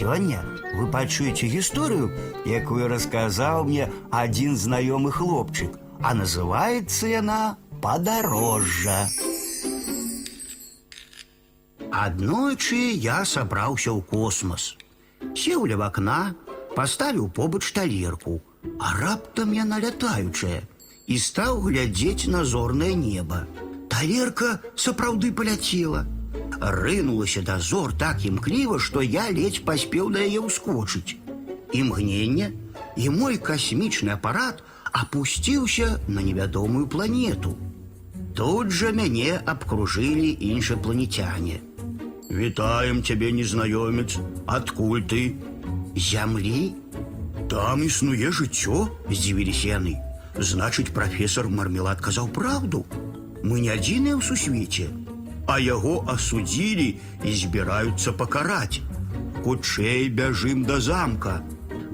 Сёння вы пачуеце гісторыю, якую расказаў мне адзін знаёмы хлопчык, а называецца яна падарожжа. Аднойчы я сабраўся ў космас. Сеў ля вакна, паставіў побач талерку, а раптам яна лятаючая і стаў глядзець на зорнае неба. Талерка сапраўды паляцела. Рынулася да зор так імкліва, што я ледзь паспеў на яе ўскочыць. Імгненне, і мой касмічны апарат апусціўся на невядомую планету. Тут жа мяне абкружылі іншапланетяне. Вітаем цябе, незнаёмец, адкуль ты? Зямлі? Там існуе жыццё, здзівіліся яны. Значыць, прафесор мармелад казаў праўду. Мы не адзіныя ў сусвеце, а яго асудзілі і збіраюцца пакараць. Хутчэй бяжым да замка.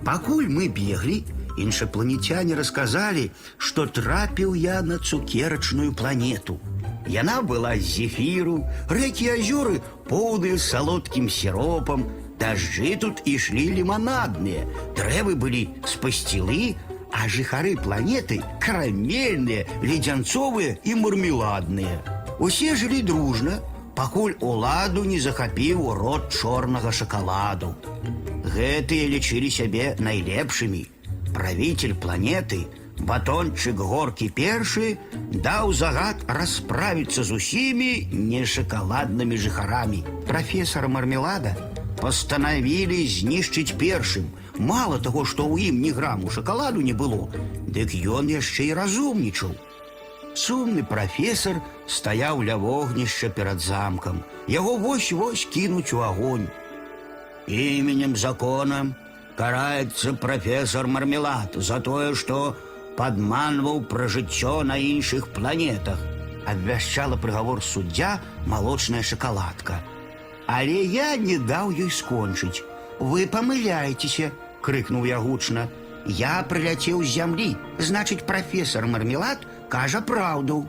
Пакуль мы беглі, іншапланетяне расказалі, што трапіў я на цукерачную планету. Яна была з зефіру, рэкі і азёры поўныя салодкім сіропам, дажджы тут ішлі ліманадныя, дрэвы былі з пасцілы, а жыхары планеты карамельныя, ледзянцовыя і мармеладныя. Усе жылі дружна, пакуль уладу не захапіў рот чорнага шакаладу. Гэтыя лічылі сябе найлепшымі. Правитель планеты, батончык горкі першы, даў загад расправіцца з усімі нешакаладнымі жыхарамі. Прафесора мармелада пастанавілі знішчыць першым. Мало таго, што ў ім ні граму шакаладу не было, дык ён яшчэ і разумнічаў. Сумны прафесор стаяў ля вогнішча перад замкам. Яго вось-вось кінуць у агонь. Именем закона караецца прафесор мармелад за тое, што падманваў пра жыццё на іншых планетах. Абвяшчала прыгавор суддзя малочная шакаладка. Але я не даў ёй скончыць. Вы памыляецеся, крыкнуў я гучна. Я прыляцеў з зямлі, значыць, прафесор мармелад кажа праўду.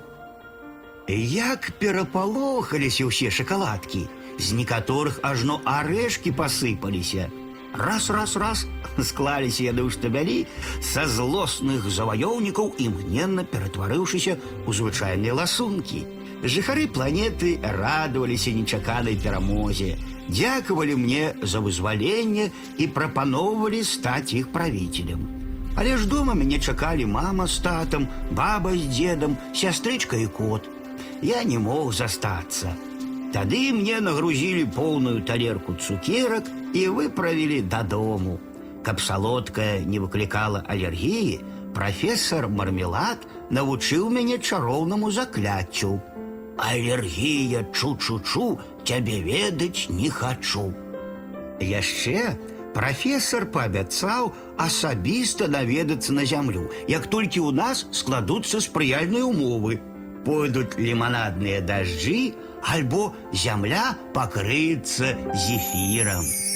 Як перапалохаліся ўсе шакаладкі, з некаторых ажно арэшкі пасыпаліся. Раз, раз, раз склаліся яны ў штабялі са злосных заваёўнікаў імгненна ператварыўшыся ў звычайныя ласункі. Жыхары планеты радаваліся нечаканай перамозе, дзякавалі мне за вызваленне і прапаноўвалі стаць іх правителем. Але ж дома мяне чакалі мама з татам, баба з дзедам, сястрычка і кот. Я не мог застацца. Тады мне нагрузілі поўную талерку цукерак і выправілі дадому. Каб салодкая не выклікала алергіі, прафесор мармелад навучыў мяне чароўнаму закляццю. Алергія чу-чу-чу, цябе ведаць не хачу. Яшчэ прафесор паабяцаў асабіста наведацца на зямлю, як толькі ў нас складуцца спрыяльныя умовы. Пойдуць ліманадныя дажджы, альбо зямля пакрыецца зефірам.